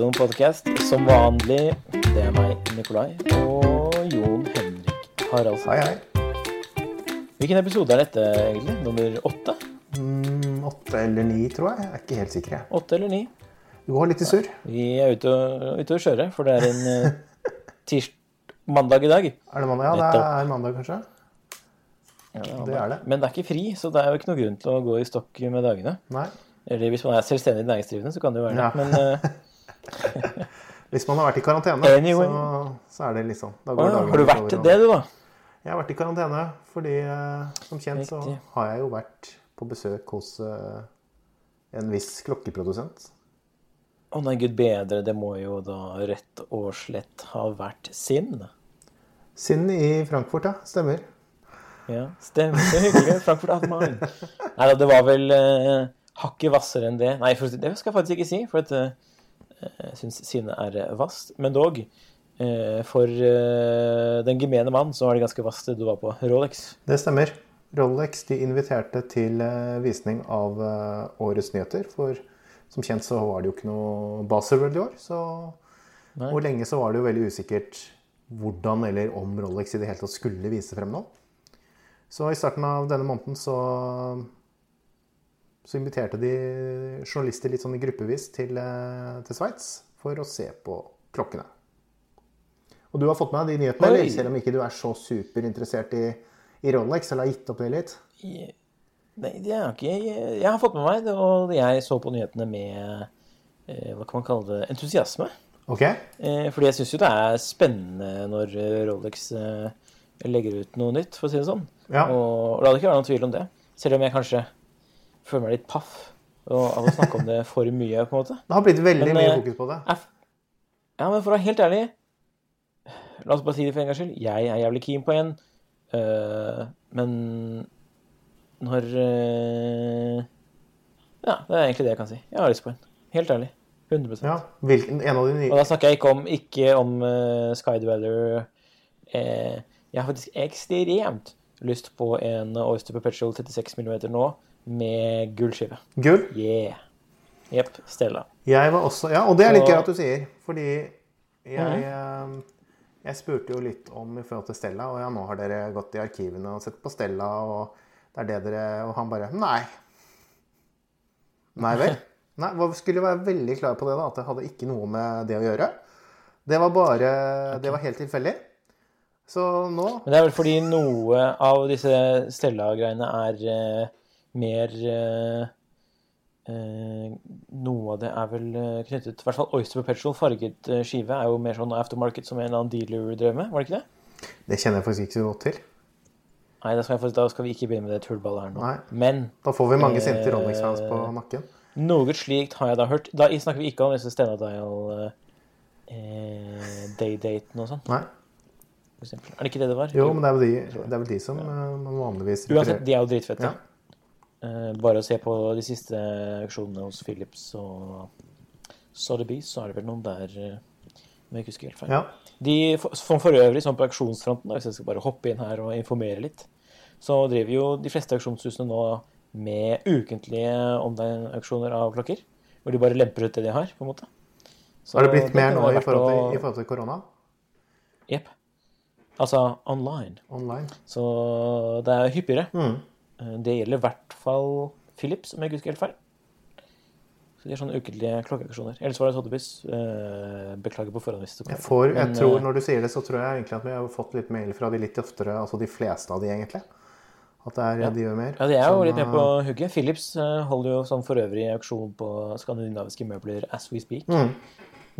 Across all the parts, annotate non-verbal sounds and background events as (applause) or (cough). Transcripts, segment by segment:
Tidsom podkast som vanlig. Det er meg, Nikolai, og Jon Henrik Haraldsen. Hei, hei. Hvilken episode er dette, egentlig? Nummer åtte? Mm, åtte eller ni, tror jeg. Jeg er ikke helt sikker. jeg. Åtte eller ni? Du går litt i surr. Vi er ute og, ute og kjøre, for det er en (laughs) tirsdag mandag i dag. Er det mandag? Ja, det er mandag, kanskje? Ja, Det er det. Men det er ikke fri, så det er jo ikke noe grunn til å gå i stokk med dagene. Nei. Eller hvis man er selvstendig næringsdrivende, så kan det jo være det. Ja. Men eh, (laughs) (laughs) Hvis man har vært i karantene, Anyway. så, så er det liksom da går ah, har du vært over, det, du, da? Jeg har vært i karantene fordi, eh, som kjent, så har jeg jo vært på besøk hos uh, en viss klokkeprodusent. Å nei, gud bedre, det må jo da rett og slett ha vært Sinn. Sinn i Frankfurt, ja. Stemmer. Ja, stemmer. Hyggelig. Frankfurt at mine. Nei da, det var vel uh, hakket hvassere enn det. Nei, for, det skal jeg faktisk ikke si, for at, jeg syns sine er vast. Men dog, eh, for eh, den gemene mann så var det ganske vast det du var på Rolex. Det stemmer. Rolex de inviterte til eh, visning av eh, årets nyheter. For som kjent så var det jo ikke noe Baselworld i år. Så Nei. hvor lenge så var det jo veldig usikkert hvordan eller om Rolex i det hele tatt skulle vise frem nå. Så i starten av denne måneden så, så inviterte de journalister litt sånn gruppevis til, eh, til Sveits for å se på klokkene. Og du har fått med deg de nyhetene, eller? selv om ikke du er så superinteressert i, i Rolex, eller har gitt opp det litt? Nei, det er ikke jeg, har fått med meg det, og jeg så på nyhetene med eh, hva kan man kalle det, entusiasme. Ok? Eh, fordi jeg syns jo det er spennende når Rolex legger ut noe nytt, for å si det sånn. Ja. Og, og la det ikke være noen tvil om det. Selv om jeg kanskje føler meg litt paff av å snakke om det for mye, på en måte. Det har blitt veldig Men, mye eh, fokus på det. Ja, men for å være helt ærlig La oss bare si det for en gangs skyld. Jeg er jævlig keen på en, øh, men når øh, Ja, det er egentlig det jeg kan si. Jeg har lyst på en. Helt ærlig. 100% Ja, hvilken, en av de Og da snakker jeg ikke om, ikke om uh, Skydweather. Eh, jeg har faktisk ekstremt lyst på en Oyster Perpetual 36 mm nå, med gullskive. Gull. Yeah. Jepp. Stella. Jeg var også Ja, og det er litt gøy at du sier, fordi jeg eh, Jeg spurte jo litt om i forhold til Stella, og ja, nå har dere gått i arkivene og sett på Stella, og det er det dere Og han bare Nei. Nei vel? (laughs) Nei, skulle være veldig klar på det, da, at det hadde ikke noe med det å gjøre. Det var bare Det var helt tilfeldig. Så nå Men det er vel fordi noe av disse Stella-greiene er eh, mer eh, eh, Noe av det er vel eh, knyttet I hvert fall Oyster Perpetual farget skive er jo mer sånn aftermarket som en eller annen dealer drev med, var det ikke det? Det kjenner jeg faktisk ikke så godt til. Nei, da skal, jeg, da skal vi ikke begynne med det tullballet her nå. Nei. Men Da får vi mange sinte Eh, Rolex-fans på nakken. noe slikt har jeg da hørt. Da snakker vi ikke om disse Stena Dial eh, Day-daten og sånn, Nei. Er det ikke det det var? Jo, men det er de, det er vel de som man vanligvis Uansett, de er jo dritfette. Ja. Eh, bare å se på de siste auksjonene hos Philips og Sotheby's, så er det vel noen der som jeg ikke husker helt feil. Ja. De, for, for øvrig, sånn på auksjonsfronten, hvis jeg skal bare hoppe inn her og informere litt, så driver jo de fleste auksjonshusene nå med ukentlige online-auksjoner av klokker. Hvor de bare lemper ut det de har, på en måte. Så Har det blitt mer nå i forhold, forhold, å- til, i forhold til korona? Jepp. Altså online. Online? Så det er hyppigere. Mm. Eh, Det gjelder hvert fall Philips, om jeg ikke husker helt feil. Så de har sånne ukentlige klokkeaksjoner. Ellers var det Sotheby's. Eh, Beklager på forhånd hvis det Jeg, får, jeg Men, tror, eh, Når du sier det, så tror jeg egentlig at vi har fått litt mail fra de litt oftere, altså de fleste av de, egentlig. At det er, de gjør mer. Ja, de er jo Som, litt med eh, på hugget. Philips eh, holder jo sånn for øvrig auksjon på skandinaviske møbler as we speak. Mm.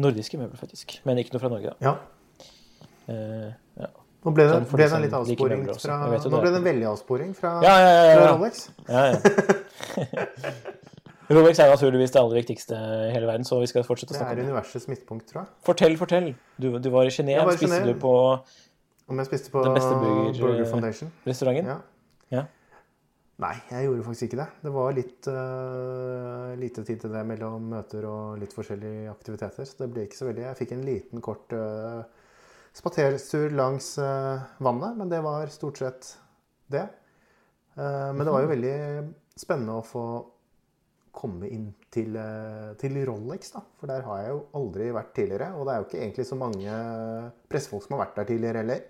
Nordiske møbler, faktisk. Men ikke noe fra Norge, da. Ja. Uh, ja. Nå ble det, Sånn ble det en litt avsporing fra Nå ble det en veldig avsporing fra, Ja, ja, ja, fra. Rolex. (laughs) Rolex er naturligvis det aller viktigste i hele verden, så vi skal fortsette å snakke om det. er universets midtpunkt, tror jeg. Fortell, fortell. Du, du var i Genéve. Spiste du på Om jeg spiste på Den beste burger- Burger Foundation. restauranten? Ja. Ja. Nei, jeg gjorde faktisk ikke det. Det var litt uh, lite tid til det mellom møter og litt forskjellige aktiviteter. Så det ble ikke så veldig. Jeg fikk en liten, kort uh, spaterstur langs øh, vannet, men det var stort sett det. Eh, men det var jo veldig spennende å få komme inn til, eh, til Rolex, da. For der har jeg jo aldri vært tidligere. Og det er jo ikke egentlig så mange pressefolk som har vært der tidligere heller.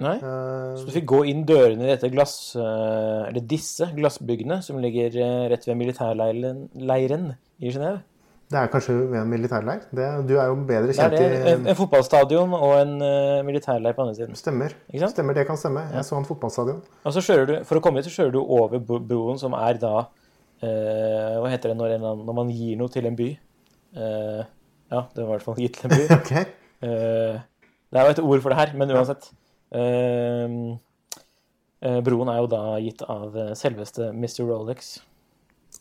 Nei? uh, Så du fikk gå inn dørene i dette glass... eh, Eller disse glassbyggene som ligger eh, rett ved militærleiren i Genéve. Det er kanskje ved en militærleir. Det, du er jo bedre Det er kjent det. En, i en fotballstadion og en uh, militærleir på andre siden. Stemmer. Stemmer, det kan stemme. Jeg så en fotballstadion. Og så kjører du, For å komme hit så kjører du over broen, som er da uh, Hva heter det når, en, når man gir noe til en by? Uh, ja, det var i hvert fall gitt til en by. (laughs) okay. Det er jo et ord for det her, men uansett. Broen er jo da gitt av selveste Mr. Rolex.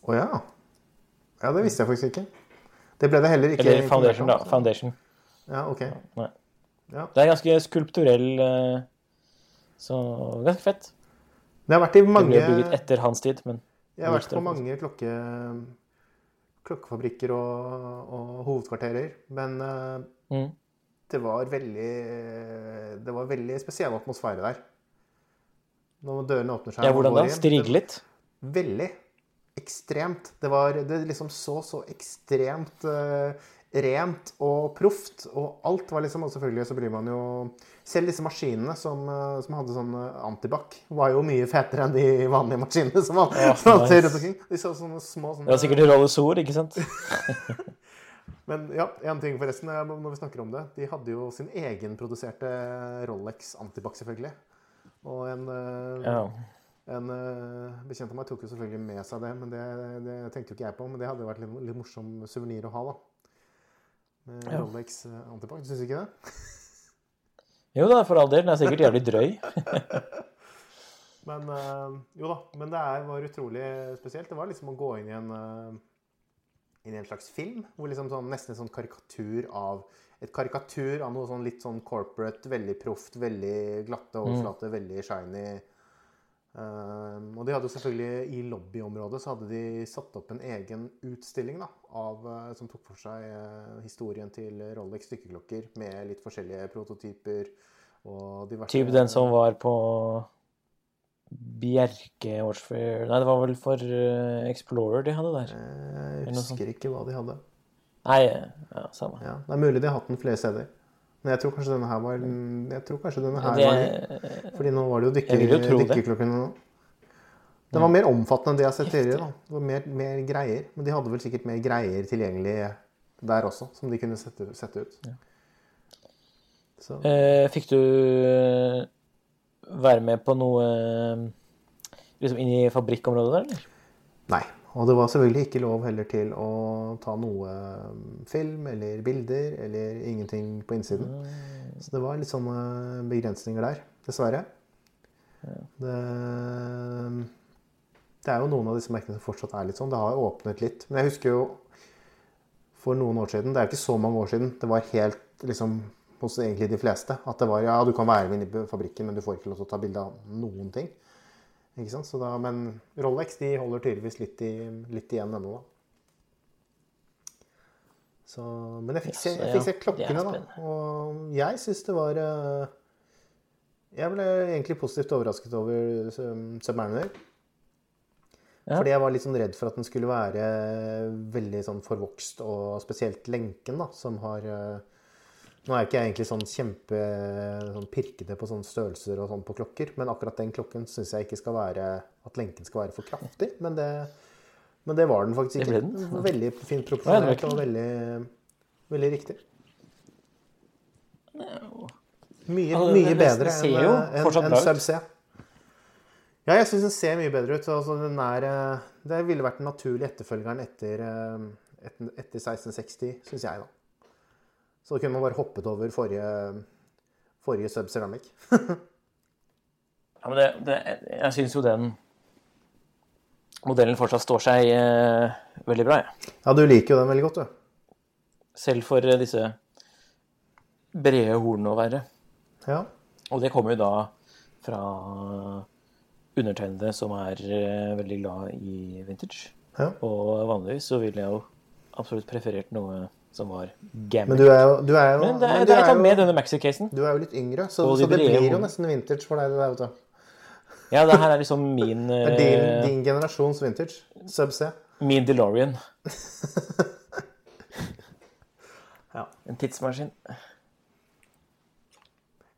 Å ja. Ja, det visste jeg faktisk ikke. Det ble det heller ikke Eller Foundation, da. Foundation. Ja, ok. Ja. Det er ganske skulpturell eh, Så ganske fett. Det har vært i Det ble bygget etter hans tid, men Jeg har vært på mange klokke, klokkefabrikker og, og hovedkvarterer, men eh, mm. det var veldig Det var veldig spesiell atmosfære der. Når dørene åpner seg Ja, hvordan da? Litt? Veldig. Ekstremt. Det var Det liksom så så ekstremt uh, rent og proft, og alt var liksom Og selvfølgelig så blir man jo Selv disse maskinene som, uh, som hadde sånn eh, antibac, var jo mye fetere enn de vanlige maskinene som man, Ja, (laughs) som nice. rundt omkring. De så sånne små sånne Det var sikkert Rollesor, ikke sant? (laughs) Men ja, en ting forresten, når vi snakker om det. De hadde jo sin egenproduserte Rolex Antibac, selvfølgelig. Og en, uh, Ja. En uh, bekjent av meg tok jo selvfølgelig med seg det, men det, det tenkte jo ikke jeg på. Men det hadde jo vært litt, litt morsom suvenir å ha, da. Med Ja. Rolex eh, Antibac. Syns du ikke det? (laughs) Jo da, for all del. Den er sikkert jævlig drøy. (laughs) Men uh, jo da. Men det er, var utrolig spesielt. Det var liksom å gå inn i en uh, inn i en slags film. Hvor liksom sånn, nesten en sånn karikatur av et karikatur av noe sånn litt sånn corporate, veldig proft, veldig glatte overflater, veldig shiny. Um, og de hadde jo selvfølgelig I lobbyområdet så hadde de satt opp en egen utstilling da, av, eh, som tok for seg uh, historien til Rolex stykkeklokker med litt forskjellige prototyper. Og diverse Typ den som var på Bjerke Årsfair Nei, det var vel for uh, Explorer de hadde der. Jeg husker ikke hva de hadde. Nei, ja, samme. Ja, det er mulig de har hatt den flere steder. Men jeg tror kanskje denne her var Jeg tror kanskje denne her Det, var Fordi nå var det jo dykker, nå. Den var mer omfattende enn det jeg har sett tidligere. da. Det var mer, mer greier. Men de hadde vel sikkert mer greier tilgjengelig der også, som de kunne sette, sette ut. Så eh, fikk du eh, være med på noe eh, liksom inn i fabrikkområdet der, eller? Nei. Og det var selvfølgelig ikke lov heller til å ta noe um, film eller bilder eller ingenting på innsiden. Så det var litt sånne begrensninger der, dessverre. Det, det er jo noen av disse merkene som fortsatt er litt sånn. Det har åpnet litt. Men jeg husker jo for noen år siden, det er jo ikke så mange år siden, det var helt liksom hos egentlig de fleste, at det var ja, du kan være med inn i fabrikken, men du får ikke lov til å ta bilde av noen ting. Ikke sant? Så da, men Rolex de holder tydeligvis litt, i, litt igjen ennå, da. Så, men jeg fikk se, jeg fikk se klokkene, da. Og jeg syns det var eh, Jeg ble egentlig positivt overrasket over um, Submariner. Ja. Fordi jeg var litt sånn redd for at den skulle være veldig sånn forvokst, og spesielt lenken, da, som har eh, Nå er jeg ikke jeg egentlig sånn kjempe sånn pirkete på sånne størrelser og sånn på klokker, men akkurat den klokken syns jeg ikke skal være At lenken skal være for kraftig. Men det, men det var den faktisk Det ikke. ble den. Veldig fint proporsjonert og veldig, veldig riktig. Mye, mye bedre enn en, en, en. Sub C. Ja, jeg syns den ser mye bedre ut. Altså, den er, eh, det ville vært den naturlige etterfølgeren etter, eh, etter, etter 1660, syns jeg, da. Så da kunne man bare hoppet over forrige, forrige Sub Ceramic. (laughs) Ja, men det, det, jeg syns jo den modellen fortsatt står seg eh, veldig bra, jeg. Ja, du liker jo den veldig godt, du. Selv for eh, disse brede hornene å være. Ja. Og det kommer jo da fra undertegnede som er eh, veldig glad i vintage. Ja. Og vanligvis så ville jeg jo absolutt preferert noe som var Men du er jo, du er jo, Men det, men er- det er er med denne maxi-casen. du er jo litt yngre, så, så det blir jo nesten vintage for deg. Det der, vet du. Ja, det her er liksom min (laughs) Det er din, eh, din generasjons vintage. Sub C. Min DeLorean. (laughs) Ja. En tidsmaskin.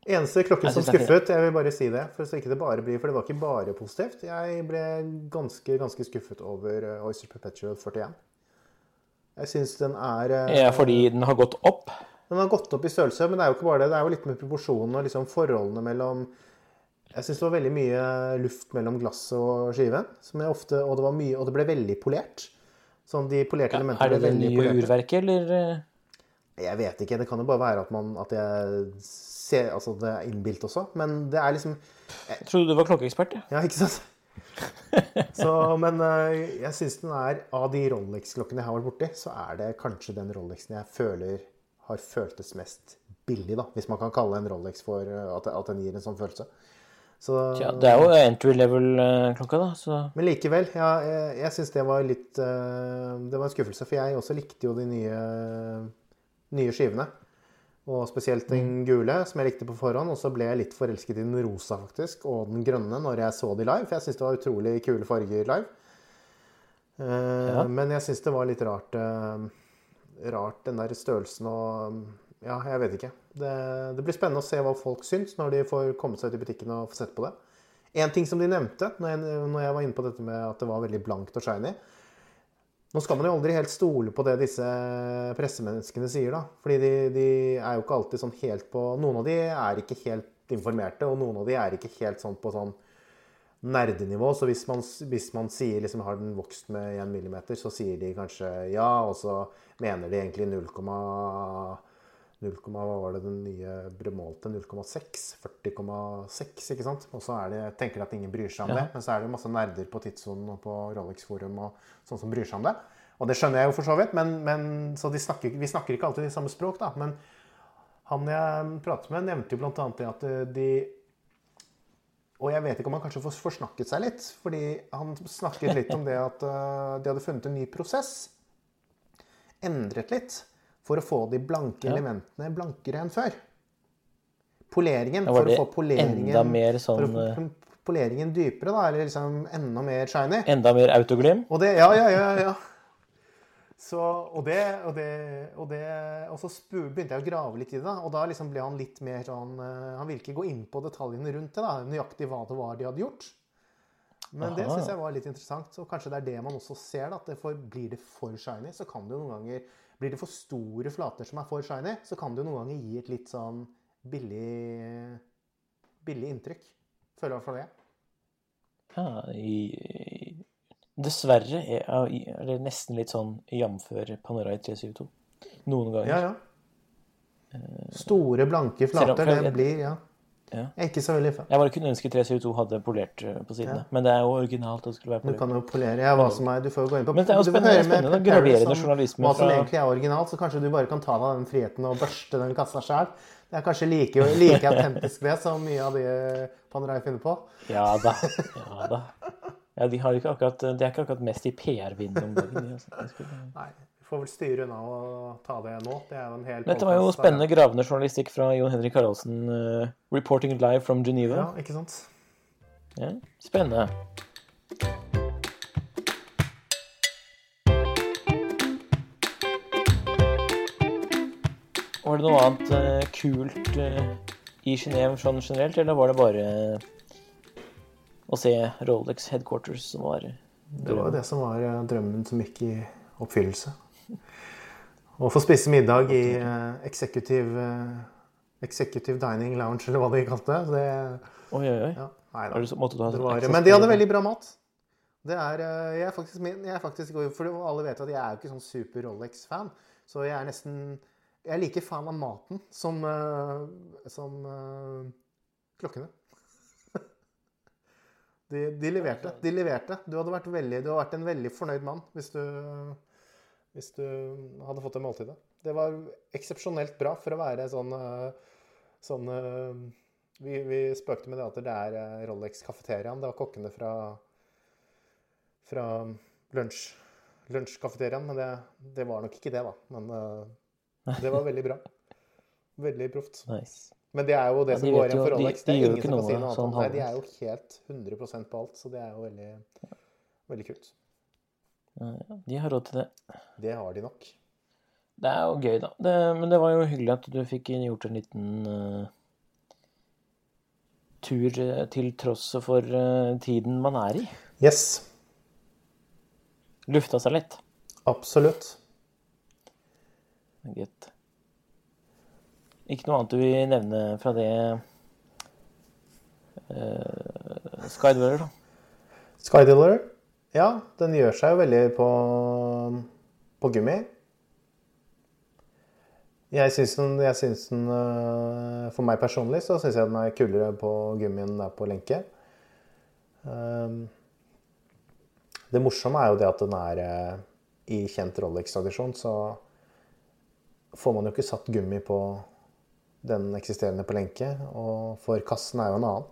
Eneste klokken som skuffet, jeg vil bare si det, for så ikke det bare blir, for det var ikke bare positivt. Jeg ble ganske, ganske skuffet over eh, Oyster Perpetual 41. Jeg syns den er eh, Ja, fordi den har gått opp. Den har gått opp i størrelse, men det er jo ikke bare det. Det er jo litt med proporsjonene og liksom forholdene mellom Jeg syns det var veldig mye luft mellom glasset og skiven. Som jeg ofte, og, det var mye, og det ble veldig polert. Sånn de polerte elementene Er det ble det nye polerte. urverket, eller? eh? Jeg vet ikke. Det kan jo bare være at, man, at jeg ser Altså det er innbilt også. Men det er liksom Jeg trodde du var klokkeekspert. Ja. Ja, ikke sant? Så, men eh, jeg syns den er Av de Rolex-klokkene jeg har vært borti, så er det kanskje den Rolexen jeg føler har føltes mest billig, da. Hvis man kan kalle en Rolex for eh, at, at den gir en sånn følelse. Så, ja, det er jo entry level-klokka, da, så Men likevel, ja, jeg, jeg syns det var litt eh, Det var en skuffelse, for jeg også likte jo de nye, nye skivene. Og spesielt den gule, som jeg likte på forhånd. Og så ble jeg litt forelsket i den rosa, faktisk, og den grønne når jeg så de live. For jeg syns det var utrolig kule farger live. Eh, Ja. Men jeg syns det var litt rart, eh, rart den der størrelsen og Ja, jeg vet ikke. Det, det blir spennende å se hva folk syns når de får kommet seg ut i butikken og få sett på det. En ting som de nevnte når jeg, når jeg var inne på dette med at det var veldig blankt og shiny Nå skal man jo aldri helt stole på det disse pressemenneskene sier, da. Fordi de, de er jo ikke alltid sånn helt på Noen av de er ikke helt informerte, og noen av de er ikke helt sånn på sånn nerdenivå. Så hvis man, hvis man sier liksom har den vokst med 1 millimeter, så sier de kanskje ja, og så mener de egentlig 0, 0, hva var det den nye ble målt til? 0,6? 40,6, ikke sant? Og så er det, tenker de at ingen bryr seg om Ja. det. Men så er det masse nerder på Tidssonen og på Rolex Forum og sånn som bryr seg om det. Og det skjønner jeg jo for så vidt, men, men så de snakker, vi snakker ikke alltid i samme språk, da. Men han jeg pratet med, nevnte jo bl.a. det at de Og jeg vet ikke om han kanskje får forsnakket seg litt. Fordi han snakket litt om det at øh, de hadde funnet en ny prosess. Endret litt. For å få de blanke Ja. elementene blankere enn før. Poleringen. For å få poleringen enda mer For sånn å eh, få poleringen dypere, da. Eller liksom enda mer shiny. Enda mer autoglim. Og det Ja, ja, ja. ja. Så, og det, og det, og det Og så begynte jeg å grave litt i det, og da liksom ble han litt mer sånn eh, Han ville ikke gå inn på detaljene rundt det, da, nøyaktig hva det var de hadde gjort. Men det Aha. syns jeg var litt interessant. Så kanskje det er det man også ser. da, at det for, Blir det for shiny, så kan det jo noen ganger Blir det for store flater som er for shiny, så kan det jo noen ganger gi et litt sånn billig billig inntrykk. Føler i hvert fall det. Ja, i, dessverre er, er det nesten litt sånn jamfør Panerai 372. Noen ganger. Ja, ja. Store, blanke flater, det blir Ja. Ja. Jeg er ikke så veldig fan. Jeg bare kunne ønske 372 hadde polert eh, på sidene. Ja. Men det er jo originalt. det skulle være Du kan jo polere ja, hva som er Du får jo gå inn på Men det er jo spennende- spennende, graverende journalisme Hva som fra- egentlig er originalt, så kanskje du bare kan ta deg den friheten og børste den kassa sjæl. Det er kanskje like, like autentisk det som mye av det Panerai finner på. Ja da. Ja da. Ja, de, har ikke akkurat, de er ikke akkurat mest i PR-vinden om dagen. de, altså. Nei, får vel styre unna og ta det nå. Det er jo en hel Dette var jo spennende gravende journalistikk fra Jon Henrik Haraldsen. Uh, 'Reporting live from Geneva'. Ja, ikke sant? Ja, spennende. Var det noe annet uh, kult uh, i Genéve sånn generelt, eller var det bare å se Rolex headquarters som var drømmen? Det var jo det som var drømmen som gikk i oppfyllelse. Å få spise middag i uh, executive, uh, executive dining lounge, eller hva de kalte det. det Oi, oi, oi. ja, nei Det sånn var, men de hadde veldig bra mat. Det er, uh, jeg er faktisk, jeg er faktisk For alle vet at jeg er jo ikke sånn super Rolex-fan. Så jeg er nesten Jeg er like fan av maten som, som klokkene. (laughs) De, de leverte. De leverte. Du hadde vært, veldig, du hadde vært en veldig fornøyd mann hvis du, hvis du hadde fått det måltidet. Det var eksepsjonelt bra for å være sånn, eh, sånn eh, vi, vi spøkte med det at det er eh, Rolex-kafeteriaen. Det var kokkene fra, fra lunsj, lunsjkafeteriaen, men det, det var nok ikke det, da. Men det var veldig bra. Veldig proft. Nice. Men det er jo det Ja, som går igjen for Rolex. de Det er ingen som kan si noe noe annet sånn Nei. De er jo helt 100% på alt, så det er jo veldig, veldig kult. Ja, de har råd til det. Det har de nok. Det er jo gøy, da. Det, men det var jo hyggelig at du fikk gjort en liten uh, tur eh, til tross for uh, tiden man er i. Yes. Lufta seg litt. Absolutt. Greit. Ikke noe annet du vil nevne fra det uh, Skydweller, da? Skydealer, ja, den gjør seg jo veldig på, på gummi. Jeg syns den, jeg syns den øh, For meg personlig så syns jeg den er kulere på gummi enn den på lenke. Um, det morsomme er jo det at den er øh, i kjent Rolex-tradisjon, så får man jo ikke satt gummi på den eksisterende på lenke, og for kassen er jo en annen.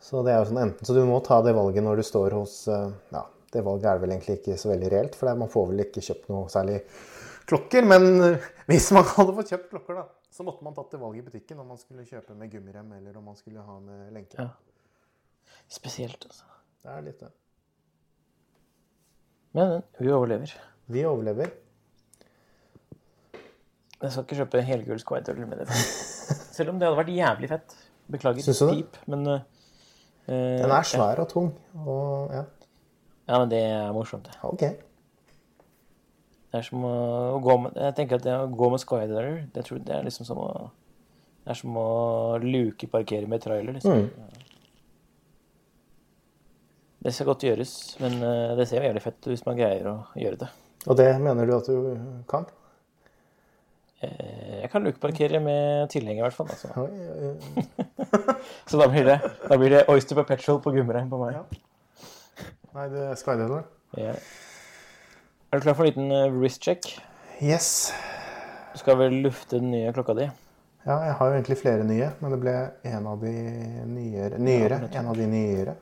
Så det er jo sånn enten Så du må ta det valget når du står hos øh, Ja, det valget er vel egentlig ikke så veldig reelt, for man får vel ikke kjøpt noe særlig klokker. Men øh, hvis man (laughs) hadde fått kjøpt klokker, da, så måtte man tatt det valget i butikken om man skulle kjøpe med gummirem eller om man skulle ha med lenke. Ja. Spesielt, altså. Det er litt det. Men vi overlever. Vi overlever. Jeg skal ikke kjøpe helgull Skydweller med det. (laughs) Selv om det hadde vært jævlig fett. Beklager, Syns du det? Deep, men uh, Den er svær og tung. Og ja, Ja, men det er morsomt, det. OK. Det er som å gå med Jeg tenker at det å gå med Skydweller, det, tror det er liksom som å Det er som å lukeparkere med trailer, liksom. Det skal godt gjøres, men eh, det ser jo jævlig fett ut hvis man greier å gjøre det. Og det mener du at du kan? Eh, Jeg kan lukeparkere med tilhenger, i hvert fall. Altså. (laughs) Så da blir, det, da blir det Oyster Perpetual på gummiregn på meg. Ja. Nei, det er Skydealer. Ja. Er du klar for en liten eh, wrist check? Yes. Du skal vel lufte den nye klokka di? Ja, jeg har jo egentlig flere nye, men det ble en av de nyere. nyere. En av de nyere.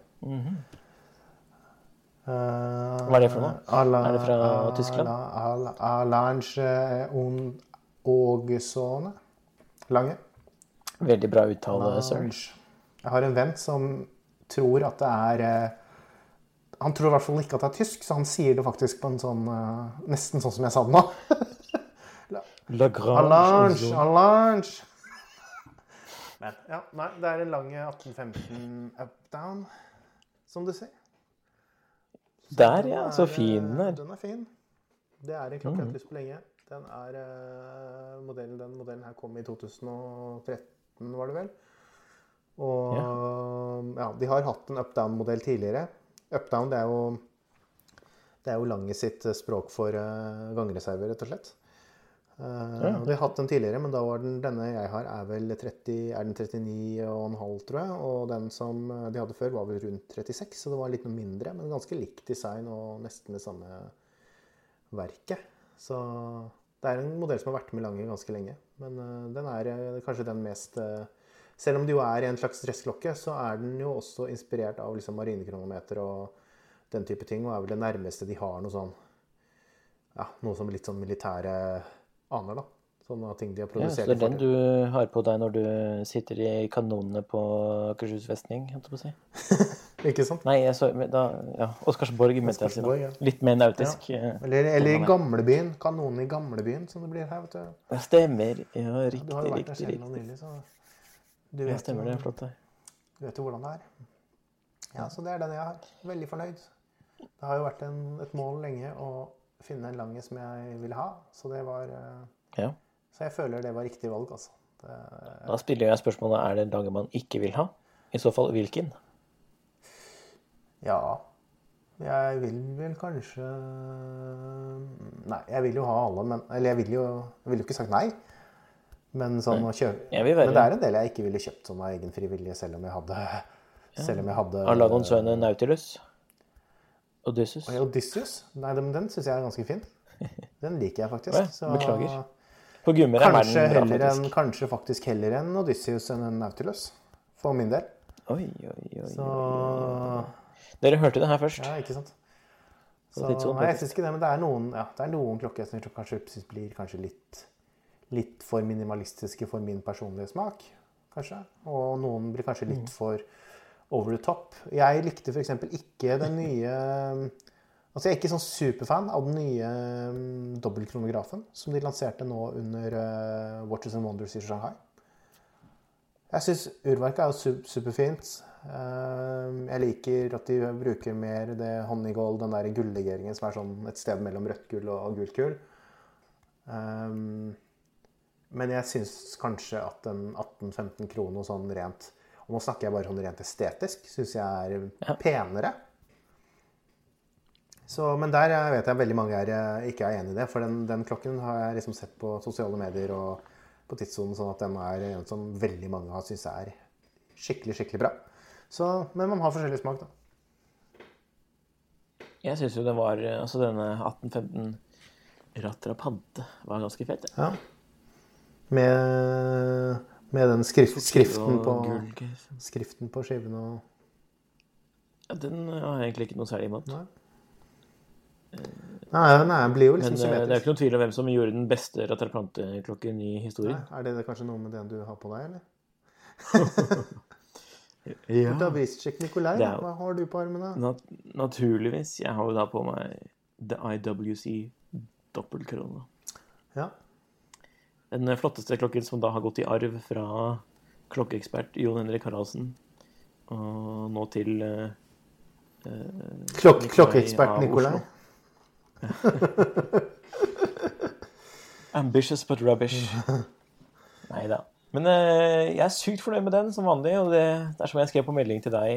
Eh, Hva er det for noe? Er det fra Tyskland? Ala, ala, Alange un Ågesone. Lange. Veldig bra uttale, Serge. Jeg har en venn som tror at det er eh, Han tror i hvert fall ikke at det er tysk, så han sier det faktisk på en sånn eh, Nesten sånn som jeg sa det nå. (laughs) Lagrange. Allange, Allange. (laughs) Men ja, nei, det er en lang 1815 up-down, som du ser. Der, ja. Så fin den er. Den er fin. Det er en klokke jeg har hatt lyst på lenge. Den er eh, modellen, Den modellen her kom i 2013, var det vel. Og ja, de har hatt en up-down-modell tidligere. Up-down det er jo det er jo Lange sitt eh, språk for uh, gangreserver, rett og slett. Uh, ja. De har hatt den tidligere, men da var den, denne jeg har, er vel 30, er den 39,5, tror jeg. Og den som de hadde før, var vel rundt 36, så det var litt noe mindre. Men ganske likt design og nesten det samme verket. Så det er en modell som har vært med Lange ganske lenge. Men eh, den er eh, kanskje den mest eh, Selv om det jo er en slags dressklokke, så er den jo også inspirert av liksom marinekronometer og den type ting. Og er vel det nærmeste de har noe sånn Ja, noe som litt sånn militære aner, da. Sånne ting de har produsert. Ja, så det er den du har på deg når du sitter i kanonene på Akershus festning, holdt jeg på å si. (laughs) Ikke sant? Nei, jeg så da, ja, Oscarsborg, mente jeg. Oscarsborg, ja. Litt mer nautisk. Ja. Eller, eller i gamlebyen. Kanonen i gamlebyen, som det blir her. vet du. Det stemmer. Ja, Du har jo vært der selv nå nylig, så du vet, stemmer det. er Flott. det. du vet jo hvordan det er. Ja, så det er den jeg har. Veldig fornøyd. Det har jo vært en, et mål lenge å finne en lange som jeg ville ha, så det var eh, Ja. Så jeg føler det var riktig valg, altså. Det, Da stiller jeg spørsmålet er det en lange man ikke vil ha. I så fall hvilken? Ja. Jeg vil vel kanskje Nei, jeg vil jo ha alle, men Eller jeg vil jo Jeg ville jo ikke sagt nei. Men sånn å kjøpe vil Men det er en del jeg ikke ville kjøpt sånn av egen frivillige, selv om jeg hadde Selv om jeg hadde Arlagon Søne Nautilus? Odysseus? Og Odysseus? Nei, den, den syns jeg er ganske fin. Den liker jeg faktisk. Å ja, beklager. På gummer er kanskje, den bra, heller en, kanskje faktisk heller en Odysseus enn en Nautilus. For min del. Oi, oi, oi. Så Dere hørte det her først. Ja, ikke sant. Så nei, jeg syns ikke det, men det er noen, ja, det er noen klokker som kanskje synes blir kanskje litt, litt for minimalistiske for min personlige smak. Kanskje. Og noen blir kanskje Mm. litt for over the top. Jeg likte f.eks. ikke den nye Altså, jeg er ikke sånn superfan av den nye um, dobbeltkronografen som de lanserte nå under uh, Watches and Wonders i Shanghai. Jeg syns urverket er jo su superfint. Uh, jeg liker at de bruker mer det honeygold, den der gullegeringen som er sånn et sted mellom rødt gull og gult gull. Um, men jeg syns kanskje at den 18-15 kroner sånn rent Og nå snakker jeg bare sånn rent estetisk. Syns jeg er Ja. penere. Så, men der jeg vet jeg veldig mange er, eh, ikke er enig i det. For den, den klokken har jeg liksom sett på sosiale medier og på tidssonen, sånn at den er en som veldig mange har syns er skikkelig, skikkelig bra. Så, men man har forskjellig smak, da. Jeg syns jo det var eh, Altså denne 1815 Rattrapante var ganske fet. Ja. Med, med den skrift, skriften, på, skriften på skiven og Ja, den har jeg egentlig ikke noe særlig imot. Nei. Nei, nei, den blir jo Men symmetrisk. Men det er ikke noen tvil om hvem som gjorde den beste Rattrapante-klokken i historien. Nei, Er det kanskje noe med den du har på deg, eller? (laughs) Ja. Daviscek Nikolai, da. hva har du på armene? Nat naturligvis. Jeg har jo da på meg The IWC dobbeltkrone. Ja. Den flotteste klokken som da har gått i arv fra klokkeekspert Jon Henrik Haraldsen og nå til uh, eh, Klokk, klokkeekspert Nikolai. (laughs) Ambitious but rubbish. (laughs) Nei da. Men eh, jeg er sykt fornøyd med den, som vanlig. Og det, det er som jeg skrev på melding til deg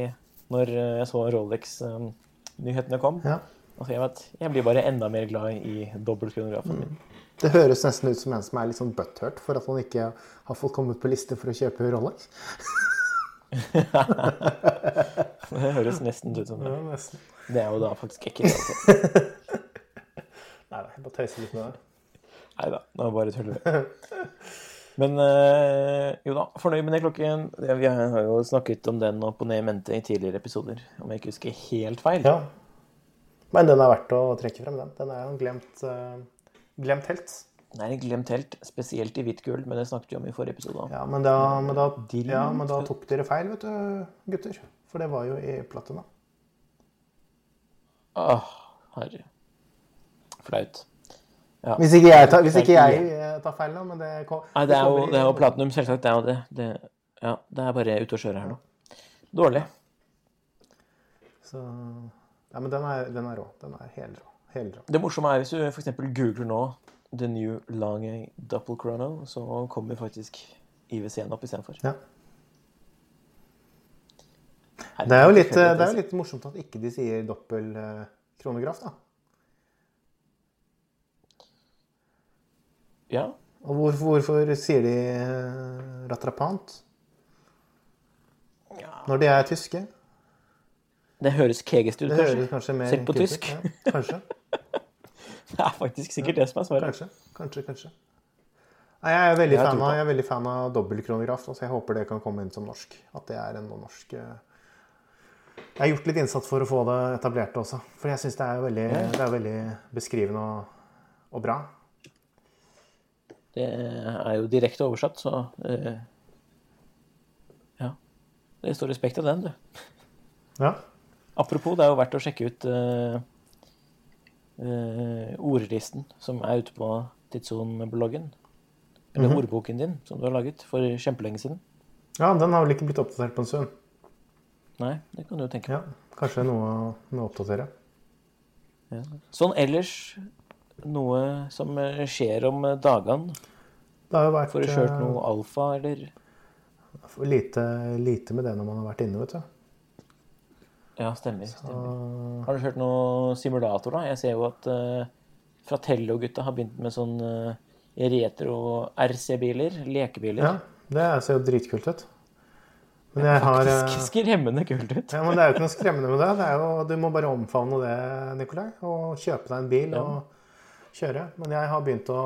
når eh, jeg så Rolex-nyhetene kom. Ja. Og så jeg, vet, jeg blir bare enda mer glad i dobbeltkronografen min. Det høres nesten ut som en som er litt sånn butthurt for at han ikke har fått kommet på liste for å kjøpe Rolex. (laughs) Det høres nesten ut som det. Ja, Det er jo da faktisk ikke det. (laughs) Nei, da, jeg bare tøyser litt med det. Nei da, det bare tuller tull. (laughs) Men øh, jo da, fornøyd med den klokken. Vi har jo snakket om den og ned i mente i tidligere episoder, om jeg ikke husker helt feil. Ja. Men den er verdt å trekke frem, den. Den er jo en glemt, eh, glemt helt. Den er en glemt helt, spesielt i hvitt gull, men det snakket vi om i forrige episode. Ja men, da, men da, ja, men da tok dere feil, vet du, gutter. For det var jo i platina. Åh, herre. Flaut. Ja. Hvis ikke jeg tar, ikke jeg eh, tar feil nå, men det kom, Nei, det er jo, det er jo platinum, selvsagt. Det er jo det. det. Ja, det er bare ute å kjøre her nå. Dårlig. Så, ja, men den er, den er rå. Den er helrå. Helrå. Det morsomme er hvis du f.eks. googler nå The New Lange Double Chrono, så kommer faktisk IWC-en opp istedenfor. Ja. Det er jo litt, det er jo litt morsomt at ikke de sier dobbel kronograf, da. Ja. Og hvorfor, hvorfor sier de ratrapant? rattrapant ja. når de er tyske? Det høres kegest ut, Det kanskje. høres kanskje mer Selv på tysk. Ja, kanskje, (laughs) Det er faktisk sikkert det som er svaret. kanskje, kanskje, kanskje. Nei, jeg er veldig Jeg fan av, jeg er veldig fan av dobbeltkronograf, så jeg håper det kan komme inn som norsk. At det er en norsk eh, Jeg har gjort litt innsats for å få det etablert også. For jeg syns det, er veldig- det er veldig beskrivende og, og bra. Det er jo direkte oversatt, så eh, Ja. Det står respekt av den, du. Ja. Apropos, det er jo verdt å sjekke ut eh, eh, ordlisten som er ute på Tidsson-bloggen. Eller Mhm. ordboken din, som du har laget for kjempelenge siden. ja, den har vel ikke blitt oppdatert på en stund. Nei, det kan du jo tenke på. Ja, kanskje noe, noe å oppdatere. Ja. Sånn ellers noe som eh, skjer om eh, dagene? Det har jo vært Får du kjørt eh, noe alfa, eller? lite, lite med det når man har vært inne, vet du. Ja, stemmer. stemmer. Har du kjørt noe simulator, da? Jeg ser jo at uh, Fratello-gutta har begynt med sånn uh, retro RC-biler, lekebiler. ja, det ser jo dritkult ut. Men jeg har eh, Faktisk (laughs) skremmende kult ut. Ja, men Det er jo ikke noe skremmende med det. det jo, du må bare omfavne det, Nikolai. Og kjøpe deg en bil Ja. og kjøre. Men jeg har begynt å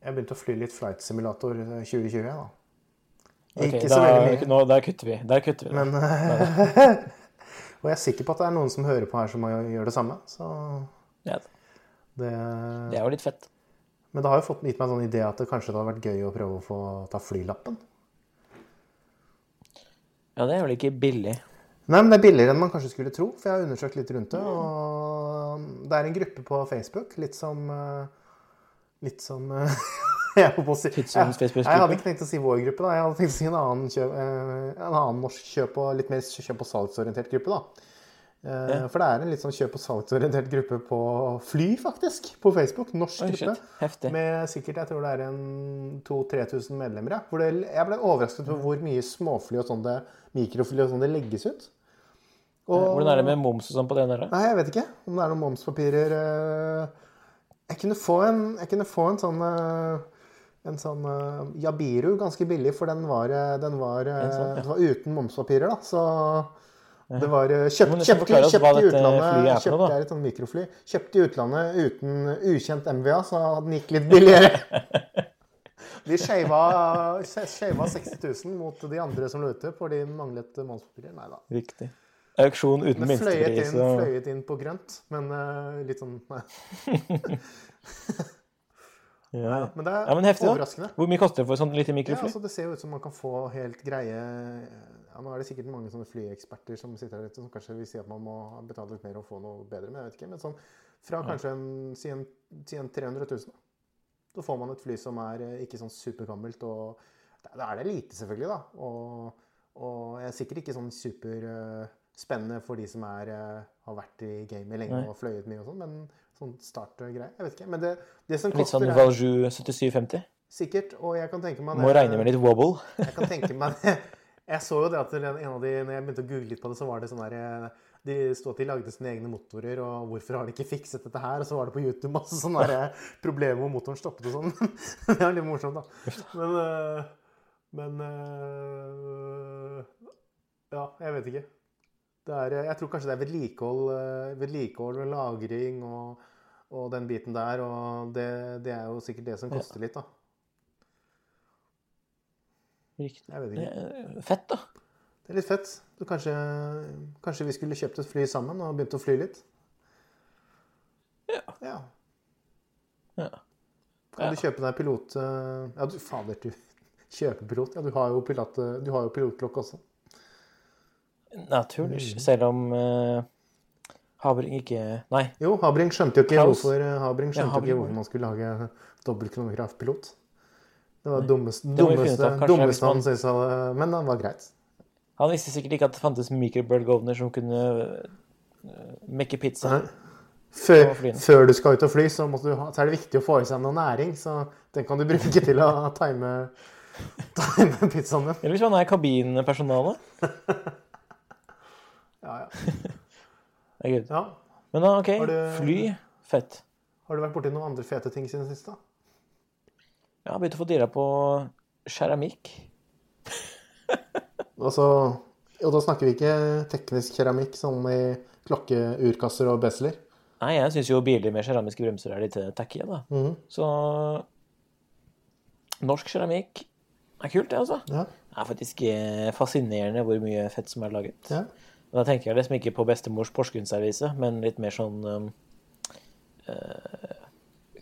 Jeg begynte å fly litt flight simulator 2020. da. Ok, Ikke så veldig mye. Nå, der kutter vi. Der kutter vi. Men (laughs) Og jeg er sikker på at det er noen som hører på her som gjør det samme. Så ja, det, det er jo litt fett. Men det har jo fått gitt meg en sånn idé at det kanskje det hadde vært gøy å prøve å få ta flylappen. Ja, det er vel ikke billig. Nei, men det er billigere enn man kanskje skulle tro, for jeg har undersøkt litt rundt det. Og det er en gruppe på Facebook, litt som eh, Litt som eh, (laughs) jeg, si, jeg, jeg hadde ikke tenkt å si vår gruppe, da. Jeg hadde tenkt å si en annen, kjøp, eh, en annen norsk kjøp og litt mer kjøp- og salgsorientert gruppe, da. Eh, Ja. For det er en litt sånn kjøp- og salgsorientert gruppe på Fly, faktisk. På Facebook. Norsk gruppe. Med sikkert, jeg tror det er en 2000-3000 medlemmer. Ja. Hvor det, jeg ble overrasket over hvor mye småfly og sånn det, mikrofly og sånn det legges ut. Og- Hvordan er det med moms og sånn på det der? Nei, jeg vet ikke om det er noen momspapirer. eh. Jeg kunne få en, kunne få en sånn eh, en sånn eh, Jabiru ganske billig, for den var, eh, den var, eh, sånn, ja. den var uten momspapirer. da, så det var eh, kjøpt, kjøpt, kjøpt i utlandet kjøpt. Det er et mikrofly. Kjøpt i utlandet uten ukjent MVA, så den gikk litt billigere. (laughs) De shava shava 60 000 mot de andre som lå ute fordi den manglet momspapirer. Nei da. Riktig. Auksjon uten fløyet minstepris inn, og fløyet inn på grønt, men uh, litt sånn Nei. (laughs) ja. (laughs) Men det er ja, men heftig, da. overraskende. Hvor mye koster det for sånn lite Ja, mikrofly? altså, det ser jo ut som man kan få helt greie ja, Nå er det sikkert mange sånne flyeksperter som sitter her ute, som kanskje vil si at man må betale litt mer og få noe bedre, men jeg vet ikke. Men sånn fra kanskje en, si en, si en 300 000, da. Får man et fly som er eh, ikke sånn supergammelt, og da da er det lite, selvfølgelig, da. Og, og er sikkert ikke sånn superspennende for de som er, eh, har vært i gamet lenge Nei. og fløyet mye og sånn, men sånn startgreie. Jeg vet ikke. Men det, det som Litt koster sånn er Valjoux 7750? sikkert, og jeg kan tenke meg Må regne med litt wobble. (laughs) jeg kan tenke meg det. (laughs) Jeg så jo det at en av de, når jeg begynte å google litt på det, så var det sånn der eh, De sto at de lagde sine egne motorer, og hvorfor har de ikke fikset dette her? Og så var det på YouTube masse sånne eh, (laughs) problemer hvor motoren stoppet og sånn. det er litt morsomt, da. Men, men Ja, jeg vet ikke. Er, eh, jeg tror kanskje det er vedlikehold, eh, vedlikehold og lagring og, og den biten der, og det, det er jo sikkert det som koster litt, da. Riktig. Jeg vet ikke. Eh, Fett, da. Det er litt fett. Kanskje, kanskje vi skulle kjøpt et fly sammen og begynt å fly litt? Ja. Ja. Ja. Kan du kjøpe deg pilot... Ja, du fader, du (laughs) kjøper pilot. Ja, du har jo, pilot, du har jo pilotlokk også. Naturligvis. Mm. Selv om uh, Habring ikke Nei. Jo, Habring skjønte jo ikke hvorfor eh, Habring skjønte Ja, Habring ikke hvorfor man skulle lage dobbeltkronograf-pilot. Det var dummest, dummeste. Dummeste han syntes hadde Men det var greit. Han visste sikkert ikke at det fantes microbird governor som kunne uh, mekke pizza. Før, før du skal ut og fly, så, du ha, så er det viktig å få i seg noe næring. Så den kan du bruke til å (laughs) time, time pizzaen din. Eller hvis man er kabinpersonale. (laughs) Ja, ja. (laughs) Det er good. ja. Men da, OK. Du- Fly. Fett. Har du vært borti noen andre fete ting siden sist? da? Jeg har begynt å få dirra på keramikk. (laughs) Altså, og da snakker vi ikke teknisk keramikk som i klokkeurkasser og besler. Nei, jeg syns jo biler med keramiske bremser er litt eh, tacky, da. Mhm. Så norsk keramikk er kult, det, altså. Ja. Det er faktisk eh, fascinerende hvor mye fett som er laget. ja. Men Da tenker jeg liksom ikke på bestemors Porsgrunn-servise, men litt mer sånn um, eh,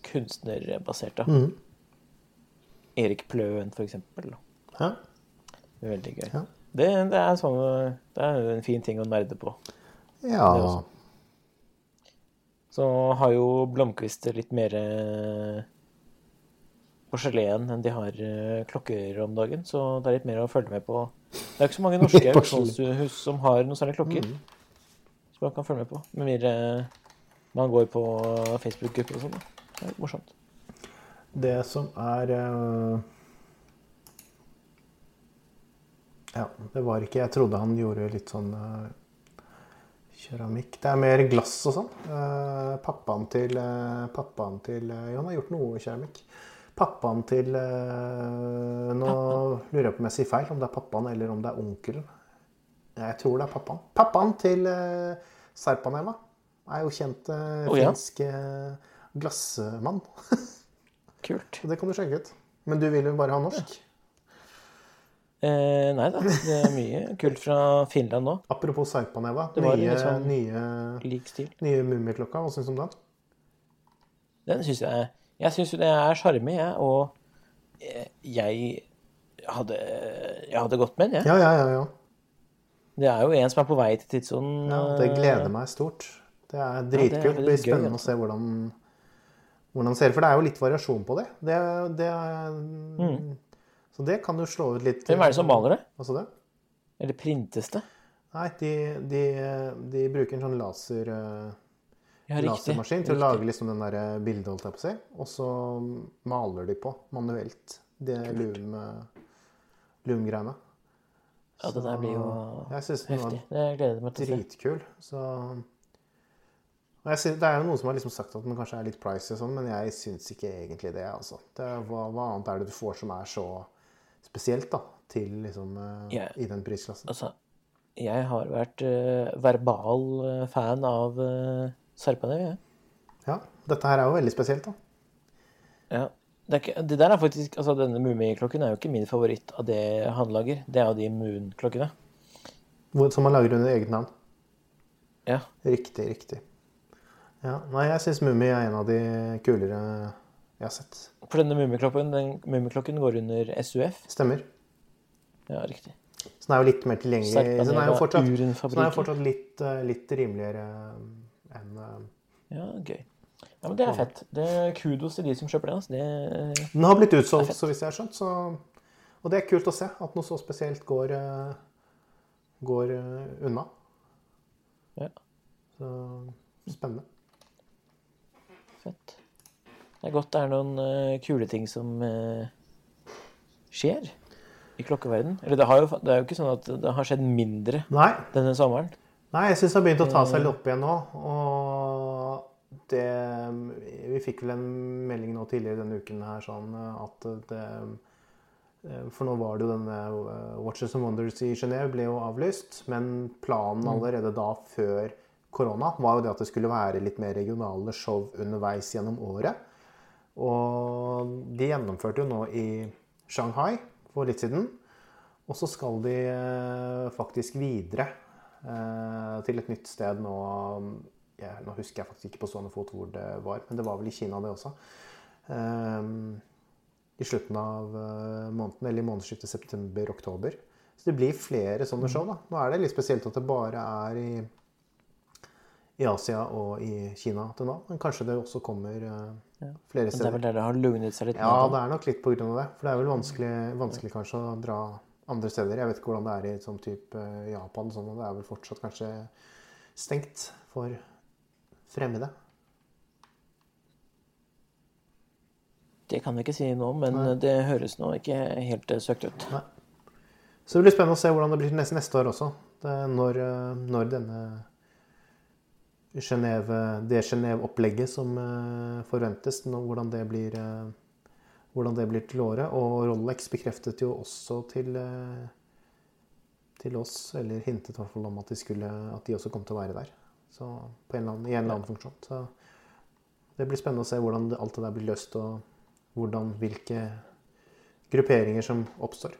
kunstnerbasert, da. Mm. Erik Pløen, for eksempel. ja. Veldig gøy. Ja. Det, det er sånn Det er en fin ting å nerde på. Ja. Så har jo Blomkvist litt mer eh, porselen enn de har eh, klokker om dagen, så det er litt mer å følge med på. Det er ikke så mange norske (laughs) auksjonshus som har noen sånne klokker. Som man kan følge med på. Med mindre man går på Facebook-grupper og sånn. Det er litt morsomt. Det som er eh, Ja, det var ikke Jeg trodde han gjorde litt sånn eh, keramikk. Det er mer glass og sånn. Eh, pappaen til eh, Pappaen til eh, Jo, han har gjort noe keramikk. Pappaen til eh, Nå lurer jeg på om jeg sier feil, om det er pappaen eller om det er onkelen. Jeg tror det er pappaen. Pappaen til uh, Serpaneva er jo kjent ja. finsk eh, glassmann. (laughs) Kult. Det kan du sjekke ut. Men du vil jo bare ha norsk? Eh, nei da, det er mye kult fra Finland nå. Apropos Serpaneva. Det var Nye, sånn- nye, nye Mummiklokka. Hva syns du om den? Den syns jeg Jeg syns jo det er sjarmi, jeg. Og eh, jeg hadde Jeg hadde gått med den, jeg. Ja, ja, ja. ja. Det er jo en som er på vei til tidssonen. Ja, det eh, gleder meg stort. Det er dritkult. Ja, det blir blir gøy, spennende å altså. se hvordan, hvordan det ser ut. For det er jo litt variasjon på det. det, det er, Så det kan jo slå ut litt Mm. Hvem er det som maler det? Hva sa du? Eller printes det? Nei, de, de, de bruker en sånn laser, eh, Ja, lasermaskin til å lage liksom den der eh, bildet, holdt jeg på å si. Og så maler de på manuelt det lumgreiene. Loom-greiene. Ja, det der blir jo Jeg synes den heftig. Det gleder jeg meg til å se. dritkul. Så jeg synes, Det er jo noen som har liksom sagt at den kanskje er litt pricy, og sånn, men jeg syns ikke egentlig det. altså. Det er, hva, hva annet er det du får som er så spesielt da, til liksom eh, Ja. i den prisklassen? Altså, jeg har vært uh, verbal fan av uh, Sarpanev, jeg. Ja, Dette her er jo veldig spesielt, da. Ja. Det, er ikke, det der er faktisk Altså, denne Mummiklokken er jo ikke min favoritt av det han lager. Det er jo de Moon-klokkene. Som han lager under eget navn. Ja. Riktig, riktig. Ja, Nei, jeg syns Mummi er en av de kulere jeg har sett. For denne Mummiklokken den går under SUF. Stemmer. Ja, riktig. Så den er jo litt mer tilgjengelig. Så den er jo fortsatt, er jo fortsatt litt, eh, litt rimeligere enn eh, Ja, gøy. Ja, men det er fett. Det er kudos til de som kjøper den. Altså. Det, Den har blitt utsolgt, så vidt jeg har skjønt. Så, og det er kult å se at noe så spesielt går, eh, går eh, unna. ja, Så spennende. fett. Det er godt det er noen uh, kule ting som uh, skjer i klokkeverden. Eller det, har jo, det er jo ikke sånn at det har skjedd mindre Nei, denne sommeren. Nei jeg syns det har begynt å ta seg litt opp igjen nå. Og det Vi fikk vel en melding nå tidligere denne uken her sånn at det For nå var det jo denne eh, Watches and Wonders i Genéve ble jo avlyst. Men planen allerede da, før korona, var jo det at det skulle være litt mer regionale show underveis gjennom året. Og de gjennomførte jo nå i Shanghai for litt siden. Og så skal de eh, faktisk videre eh, til et nytt sted nå ja, Nå husker jeg faktisk ikke på stående fot hvor det var, men det var vel i Kina, det også. Eh, I slutten av eh, måneden, eller i månedsskiftet september-oktober. Så det blir flere sånne show. da. Nå er det litt spesielt at det bare er i, i Asia og i Kina til nå. Men kanskje det også kommer eh, flere Men det er steder. vel der det har lugnet seg litt Ja, det er nok litt på grunn av det. For det er vel vanskelig, vanskelig kanskje å dra andre steder. Jeg vet ikke hvordan det er i sånn type eh, Japan. Sånn, det er vel fortsatt kanskje stengt for fremmede. Det kan jeg ikke si om, men det høres nå ikke helt eh, søkt ut. Nei. Så det blir spennende å se hvordan det blir neste, neste år også. Det, når, eh, når denne Genève, det Genéve-opplegget som forventes, nå, hvordan, det blir, hvordan det blir til året. Og Rolex bekreftet jo også til, eh, til oss, eller hintet i hvert fall om at de, skulle, at de også kom til å være der. Så på en eller annen, I en eller annen funksjon. Så det blir spennende å se hvordan alt det der blir løst, og hvordan, hvilke grupperinger som oppstår.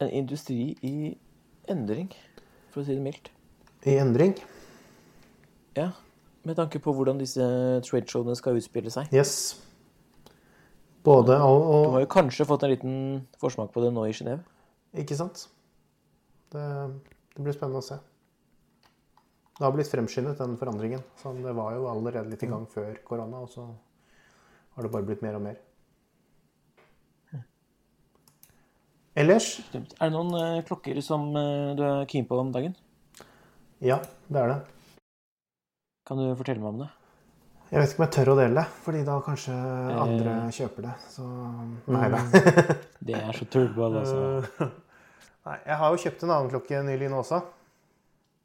En industri i endring, for å si det mildt. I endring. Ja, med tanke på hvordan disse tradeshowene skal utspille seg. Yes. Både og, Du har jo kanskje fått en liten forsmak på det nå i Genéve. Ikke sant? Det, det blir spennende å se. Det har blitt fremskyndet, den forandringen. Så det var jo allerede litt i gang før korona, og så har det bare blitt mer og mer. Ellers Er det noen eh, klokker som eh, du er keen på om dagen? Ja, det er det. Kan du fortelle meg om det? Jeg vet ikke om jeg tør å dele det, fordi da kanskje andre Eh. kjøper det. Så nei da. (laughs) Det er så tullball, altså. Nei, jeg har jo kjøpt en annen klokke nylig nå også.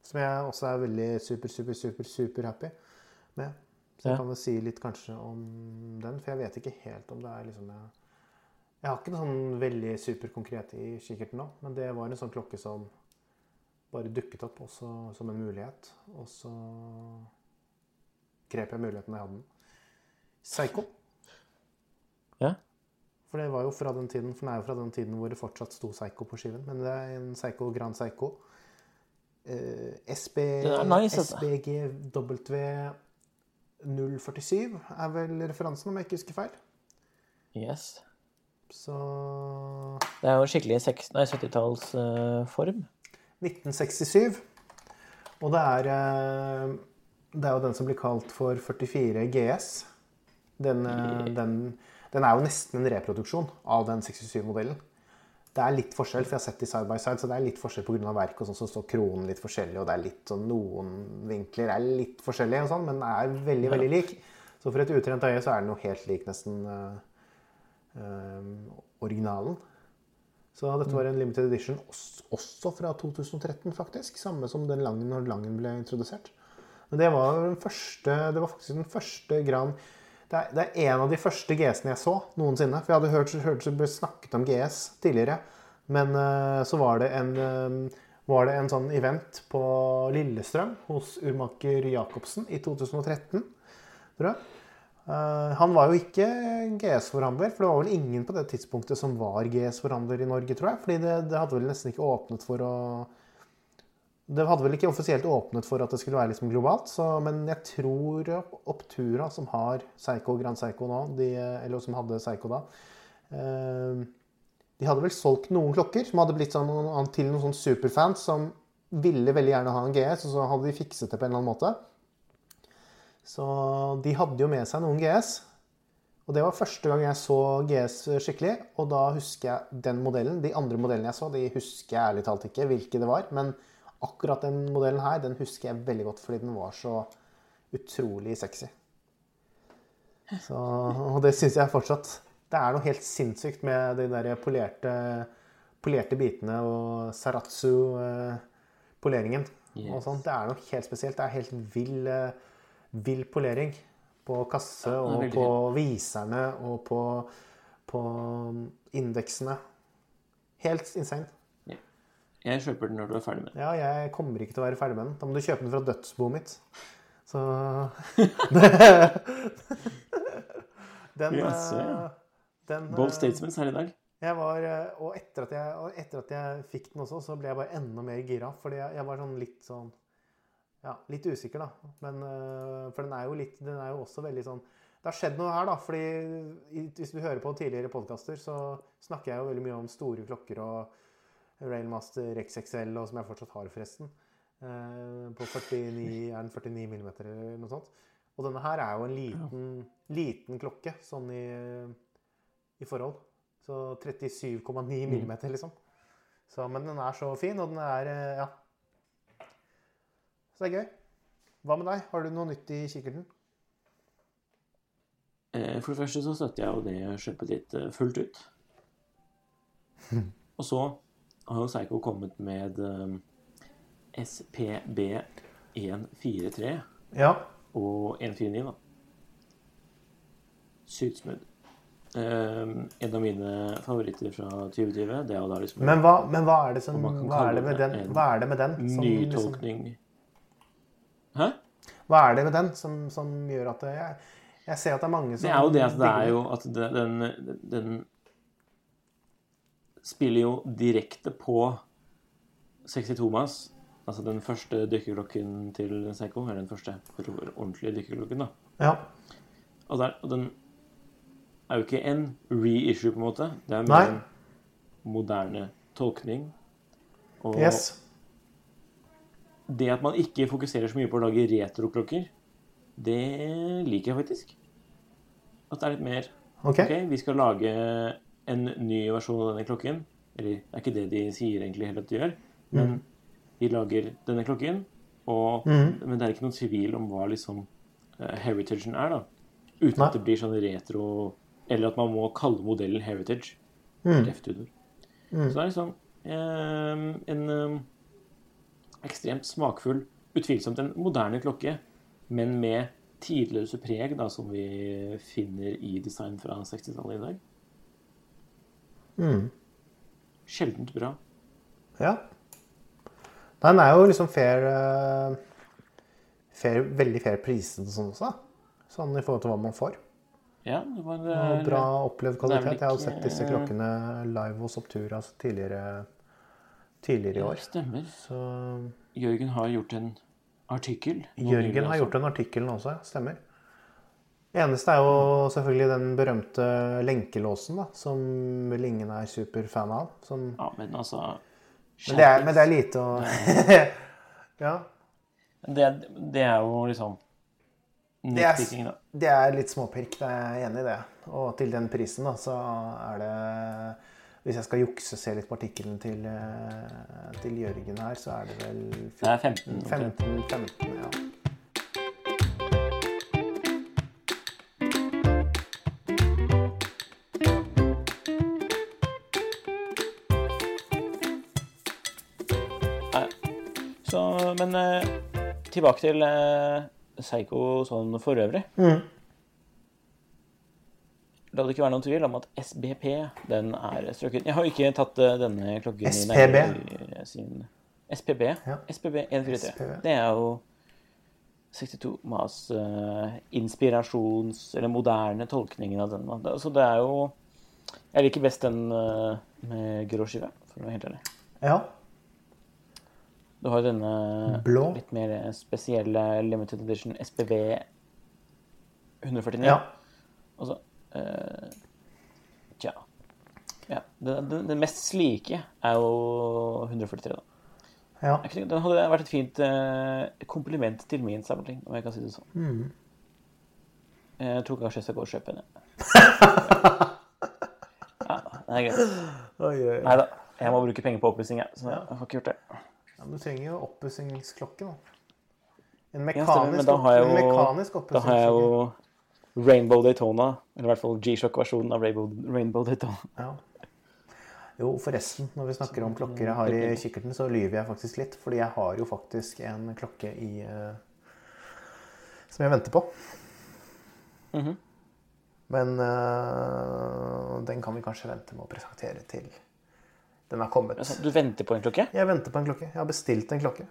Som jeg også er veldig super, super, super, super happy med. Så jeg Ja. kan vel si litt kanskje om den, for jeg vet ikke helt om det er liksom Jeg, jeg har ikke noe sånn veldig superkonkret i kikkerten nå, men det var en sånn klokke som bare dukket opp også som en mulighet. Og så grep jeg muligheten jeg hadde. Psycho. Ja. For det var jo fra den tiden, for den er jo fra den tiden hvor det fortsatt sto Psycho på skiven. Men det er en Psycho Grand Psycho. Eh, SB, nice, altså. SBGW 047 er vel referansen, om jeg ikke husker feil. Yes. Så Det er jo skikkelig 70-tallsform. 1967. Og det er, eh, det er jo den som blir kalt for 44 GS. Den, eh, den, den er jo nesten en reproduksjon av den 67-modellen. Det er litt forskjell, for jeg har sett de side by side, så det er litt forskjell pga. verket. og sånn, Så står kronen litt forskjellig, og det er litt sånn, noen vinkler er litt forskjellige, og sånn, men den er veldig veldig lik. Så for et utrent øye så er den jo helt lik nesten eh, originalen. Så dette var en limited edition også, også fra 2013, faktisk. Samme som den Langen når Langen ble introdusert. Men det var den første, det var faktisk den første Gran det er, det er en av de første GS-ene jeg så noensinne. For jeg hadde hørt, hørt det ble snakket om GS tidligere. Men uh, så var det, en, uh, var det en sånn event på Lillestrøm hos urmaker Jacobsen i 2013, tror jeg. Uh, han var jo ikke GS-forhandler, for det var vel ingen på det tidspunktet som var GS-forhandler i Norge, tror jeg. Fordi det, det hadde vel nesten ikke åpnet for å det hadde vel ikke offisielt åpnet for at det skulle være liksom globalt, så, men jeg tror Optura, som har Seigo Grand Seigo nå, de, eller som hadde Seigo da eh, De hadde vel solgt noen klokker som hadde blitt sånn, til noen sånn superfans som ville veldig gjerne ha en GS, og så hadde de fikset det på en eller annen måte. Så de hadde jo med seg noen GS. Og det var første gang jeg så GS skikkelig, og da husker jeg den modellen. De andre modellene jeg så, de husker jeg ærlig talt ikke hvilke det var. men akkurat den modellen her den husker jeg veldig godt fordi den var så utrolig sexy. Så, og det syns jeg fortsatt. Det er noe helt sinnssykt med de der polerte, polerte bitene og Saratsu-poleringen. Yes. og sånt. Det er noe helt spesielt. Det er helt vill, eh, vill polering på kasse og på viserne og på, på indeksene. Helt insane. Jeg kjøper den når du er ferdig med den. Ja, jeg kommer ikke til å være ferdig med den. Da må du kjøpe den fra dødsboet mitt. Så (laughs) Den, Jaså, ja. eh, den Bold Statements Statesmans her i dag. Jeg var, eh, og, etter at jeg, etter at jeg fikk den også, så ble jeg bare enda mer gira. Fordi jeg, jeg var sånn litt sånn Ja, litt usikker, da. Men, eh, for den er jo litt Den er jo også veldig sånn Det har skjedd noe her, da. fordi hvis du hører på tidligere podkaster, så snakker jeg jo veldig mye om store klokker og Railmaster XXL, og som jeg fortsatt har, forresten. Eh, på 49, er den 49 mm eller noe sånt. Og denne her er jo en liten, liten klokke, sånn i, i forhold. Så 37,9 mm, liksom. Så, men den er så fin, og den er eh, Ja. Så det er gøy. Hva med deg? Har du noe nytt i kikkerten? Eh, For det første så støtter jeg jo det kjøpet ditt eh, fullt ut. (laughs) Og så har jo Seigo kommet med eh, SPB143 Ja. og 149, da. Sykt smooth. Eh, en av mine favoritter fra 2020, det er liksom Men hva, men hva er det som hva er det med den, hva er det med den som liksom, nytolkning Hæ? Hva er det med den som, som gjør at det, jeg, jeg ser at det er mange som Det er jo det at det er jo at den, den spiller jo direkte på 62 Mas. Altså den første dykkerklokken til Seiko. Eller den første ordentlige dykkerklokken, da. Ja. Og, der, og den er jo ikke en reissue, på en måte. Det er mer en moderne tolkning. Og Yes. det at man ikke fokuserer så mye på å lage retroklokker, det liker jeg faktisk. At det er litt mer OK. Vi skal lage en ny versjon av denne klokken. Eller det er ikke det de sier egentlig heller at de gjør. Men de lager denne klokken, og, men det er ikke noen tvil om hva liksom uh, heritagen er, da. Uten Nei. at det blir sånn retro Eller at man må kalle modellen heritage. Ref-tuner. Så det er liksom eh, en eh, ekstremt smakfull, utvilsomt en moderne klokke, men med tidløse preg, da, som vi finner i design fra 60-tallet i dag. Mm. Sjeldent bra. Ja. Den er jo liksom fair, eh, fair Veldig fair priset sånn også. Sånn i forhold til hva man får. Ja, det var Og bra opplevd det kvalitet. Jeg har sett disse klokkene live hos Optura tidligere, tidligere i Ja, år. stemmer. Så Jørgen har gjort en artikkel. Jørgen har altså. gjort en artikkel nå også, ja. stemmer. Eneste er jo selvfølgelig den berømte lenkelåsen, da, som vel ingen er superfan av. Som, Ja, men altså men, det er, men det er lite å (laughs) Ja. det, det er jo liksom Det er, det er litt småpirk, det er jeg enig i det. Og til den prisen, da, så er det Hvis jeg skal jukse se litt på artikkelen til, eh, til Jørgen her, så er det vel Det er 15. omtrent. 15, 15 ja. Men eh, tilbake til eh, Psycho sånn for øvrig. Mm. La det ikke være noen tvil om at SBP, den er strøket. Jeg har ikke tatt eh, denne klokken i SPB? sin SPB? Ja. SPB 143. SPB. Det er jo 62 Mas uh, inspirasjons... Eller moderne tolkningen av den. Så det er jo Jeg liker best den uh, med grå skive, for å være helt ærlig. ja. Du har denne Blå. litt mer spesielle limited edition SPV 149. ja. Og så uh, Tja. Ja. Den, den, den mest slike er jo 143, da. ja. Den hadde vært et fint uh, kompliment til min samling, om jeg kan si det sånn. Mm. Jeg tror kanskje jeg skal gå og kjøpe en. (laughs) Ja, det er greit. Nei da. Jeg må bruke penger på oppussing, jeg. Så jeg har ikke gjort det. Ja, du trenger jo oppussingsklokke, da. En mekanisk, ja, da har jeg jo, da har jeg jo Rainbow Daytona. Eller i hvert fall G-Shock-versjonen av Rainbow, Rainbow Daytona. Ja. Jo, forresten, når vi snakker om klokker jeg har i kikkerten, så lyver jeg faktisk litt. Fordi jeg har jo faktisk en klokke i eh, Som jeg venter på. Mhm. Men eh, den kan vi kanskje vente med å presentere til den er kommet. Altså, Du venter på en klokke? Jeg venter på en klokke. Jeg har bestilt en klokke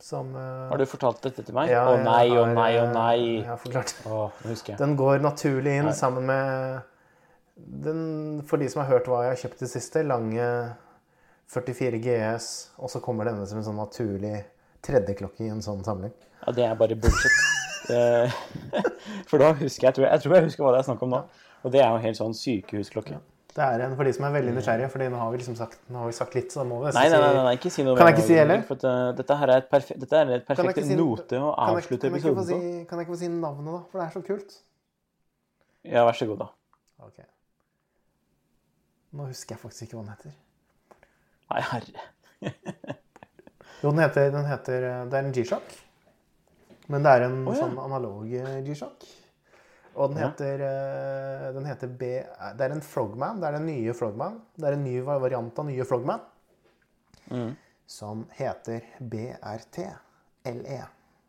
som uh, Har du fortalt dette til meg? ja, Å jeg nei, å nei, å eh, nei. Jeg har forklart. Jeg. Den går naturlig inn Nei. sammen med den, For de som har hørt hva jeg har kjøpt i det siste, lange 44 GS, og så kommer denne som en sånn naturlig tredjeklokke i en sånn samling. Ja, det er bare bullshit. (laughs) For da husker jeg, tror jeg, jeg tror jeg husker hva det er snakk om nå. Og det er jo helt sånn sykehusklokke. Det er en for de som er veldig nysgjerrige, for nå har vi liksom sagt, har vi sagt litt, så da må vi Nei, nesten nei, nei, si nei, ikke si noe Kan jeg ikke si heller? For at, uh, dette her er et perfekt, dette er et perfekt si- note å kan jeg, avslutte episoden si, på. kan jeg ikke få si navnet, da? For det er så kult. Ja, vær så god, da. Ok. Nå husker jeg faktisk ikke hva den heter. Nei, herre. (laughs) Jo, den heter, den heter eh, Det er en G-Shock. Men det er en oh, ja. sånn analog eh, G-Shock. Og den heter, ja. den heter B... Det er en Frogman. Det er den nye Frogman. Det er en ny variant av nye Frogman. Mm. Som heter BRTLE.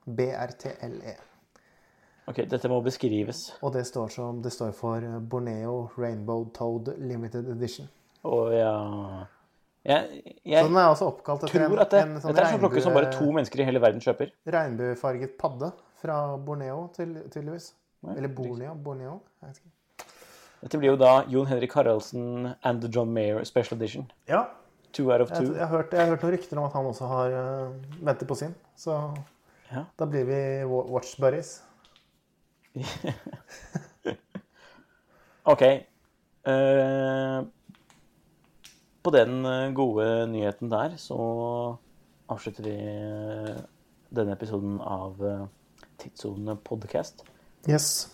BRTLE. Ok, dette må beskrives. Og det står, som, det står for eh, Borneo Rainbow Toad Limited Edition. Å ja Jeg, Så jeg den er også oppkalt etter tror at det, en, en sånn dette er sånn klokke som bare to mennesker i hele verden kjøper. regnbuefarget padde fra Borneo, tydeligvis. Eller Borneo. Borneo. Jeg vet ikke. Dette blir jo da Jon Henrik Haraldsen and the John Mayer Special Edition. Ja, Two out of jeg, two. jeg, har hørt, jeg har hørt noen rykter om at han også har uh, venter på sin. Så Ja. da blir vi watch buddies. (laughs) OK. Uh, på den eh, gode nyheten der så avslutter vi eh, denne episoden av eh, Tidssone podcast. Yes.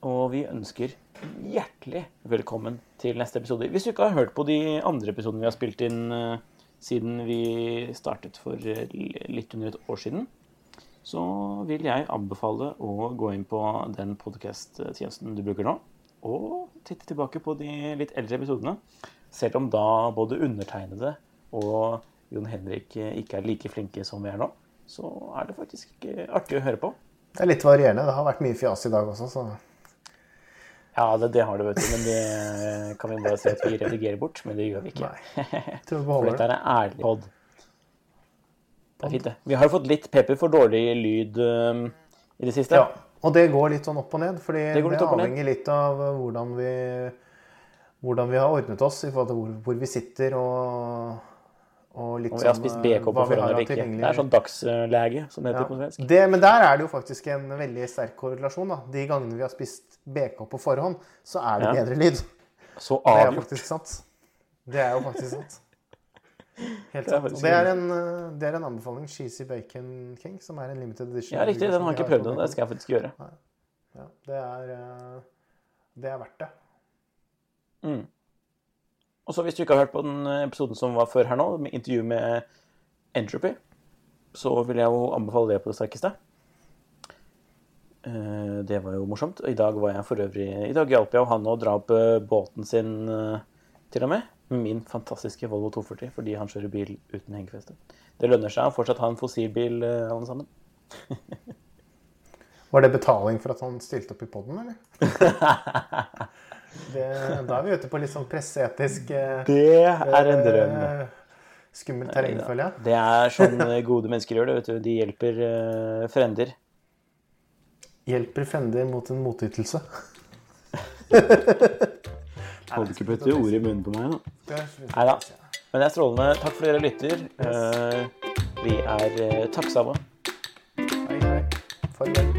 Og vi ønsker hjertelig velkommen til neste episode. Hvis du ikke har hørt på de andre episodene vi har spilt inn uh, siden vi startet for eh, litt under et år siden, så vil jeg anbefale å gå inn på den podcast-tjenesten du bruker nå, og titte tilbake på de litt eldre episodene. Selv om da både undertegnede og Jon Henrik ikke er like flinke som vi er nå, så er det faktisk artig å høre på. Det er litt varierende. Det har vært mye fjas i dag også, så Ja, det, det har det, vet du. Men det kan vi bare si at vi redigerer bort. Men det gjør vi ikke. Nei. jeg (laughs) tror vi For dette er er ærlig pod. Det er fint, det. Vi har fått litt pepper for dårlig lyd um, i det siste. Ja. Og det går litt sånn opp og ned, fordi Det det, avhenger litt av eh, hvordan vi, hvordan vi har ordnet oss i forhold til hvor, hvor vi sitter og, Og Om vi har sånn, spist eh, BK på ikke. Det er sånn dagslege, som det heter på svensk. det, Men der er det jo faktisk en veldig sterk korrelasjon. da. De gangene vi har spist BK på forhånd, så er det Ja. bedre lyd. Så Det er faktisk sant. Det er jo faktisk sant. Helt (laughs) sant. Og det er, en, eh, det er en anbefaling. Cheesy Bacon King, som er en limited edition. Ja, riktig. Den har jeg ikke prøvd ennå. Det skal jeg faktisk gjøre. Ja, det er eh, Det er verdt det. Mm. Og så hvis du ikke har hørt på den episoden som var før her nå, med intervju med Entropy, så vil jeg jo anbefale det på det sterkeste. Eh, Det var jo morsomt. I dag var jeg for øvrig I dag hjalp jeg han å dra opp eh, båten sin eh, til og med. Min fantastiske Volvo 240, fordi han kjører bil uten hengefeste. Det lønner seg å fortsatt ha en fossilbil, eh, alle sammen. (laughs) Var det betaling for at han stilte opp i poden, eller? (laughs) det, da er vi ute på litt sånn presseetisk eh, Det er en drøm. eh, Skummelt terreng, føler jeg. Det er sånn eh, gode mennesker gjør det. vet du. De hjelper uh, frender. Hjelper frender mot en motytelse. (laughs) Hold ikke putte ord i munnen på meg, nå. Nei Neida. Men det er strålende. Takk for dere lytter. Uh, Vi er uh, takksomme. Hei, hei. Farvel.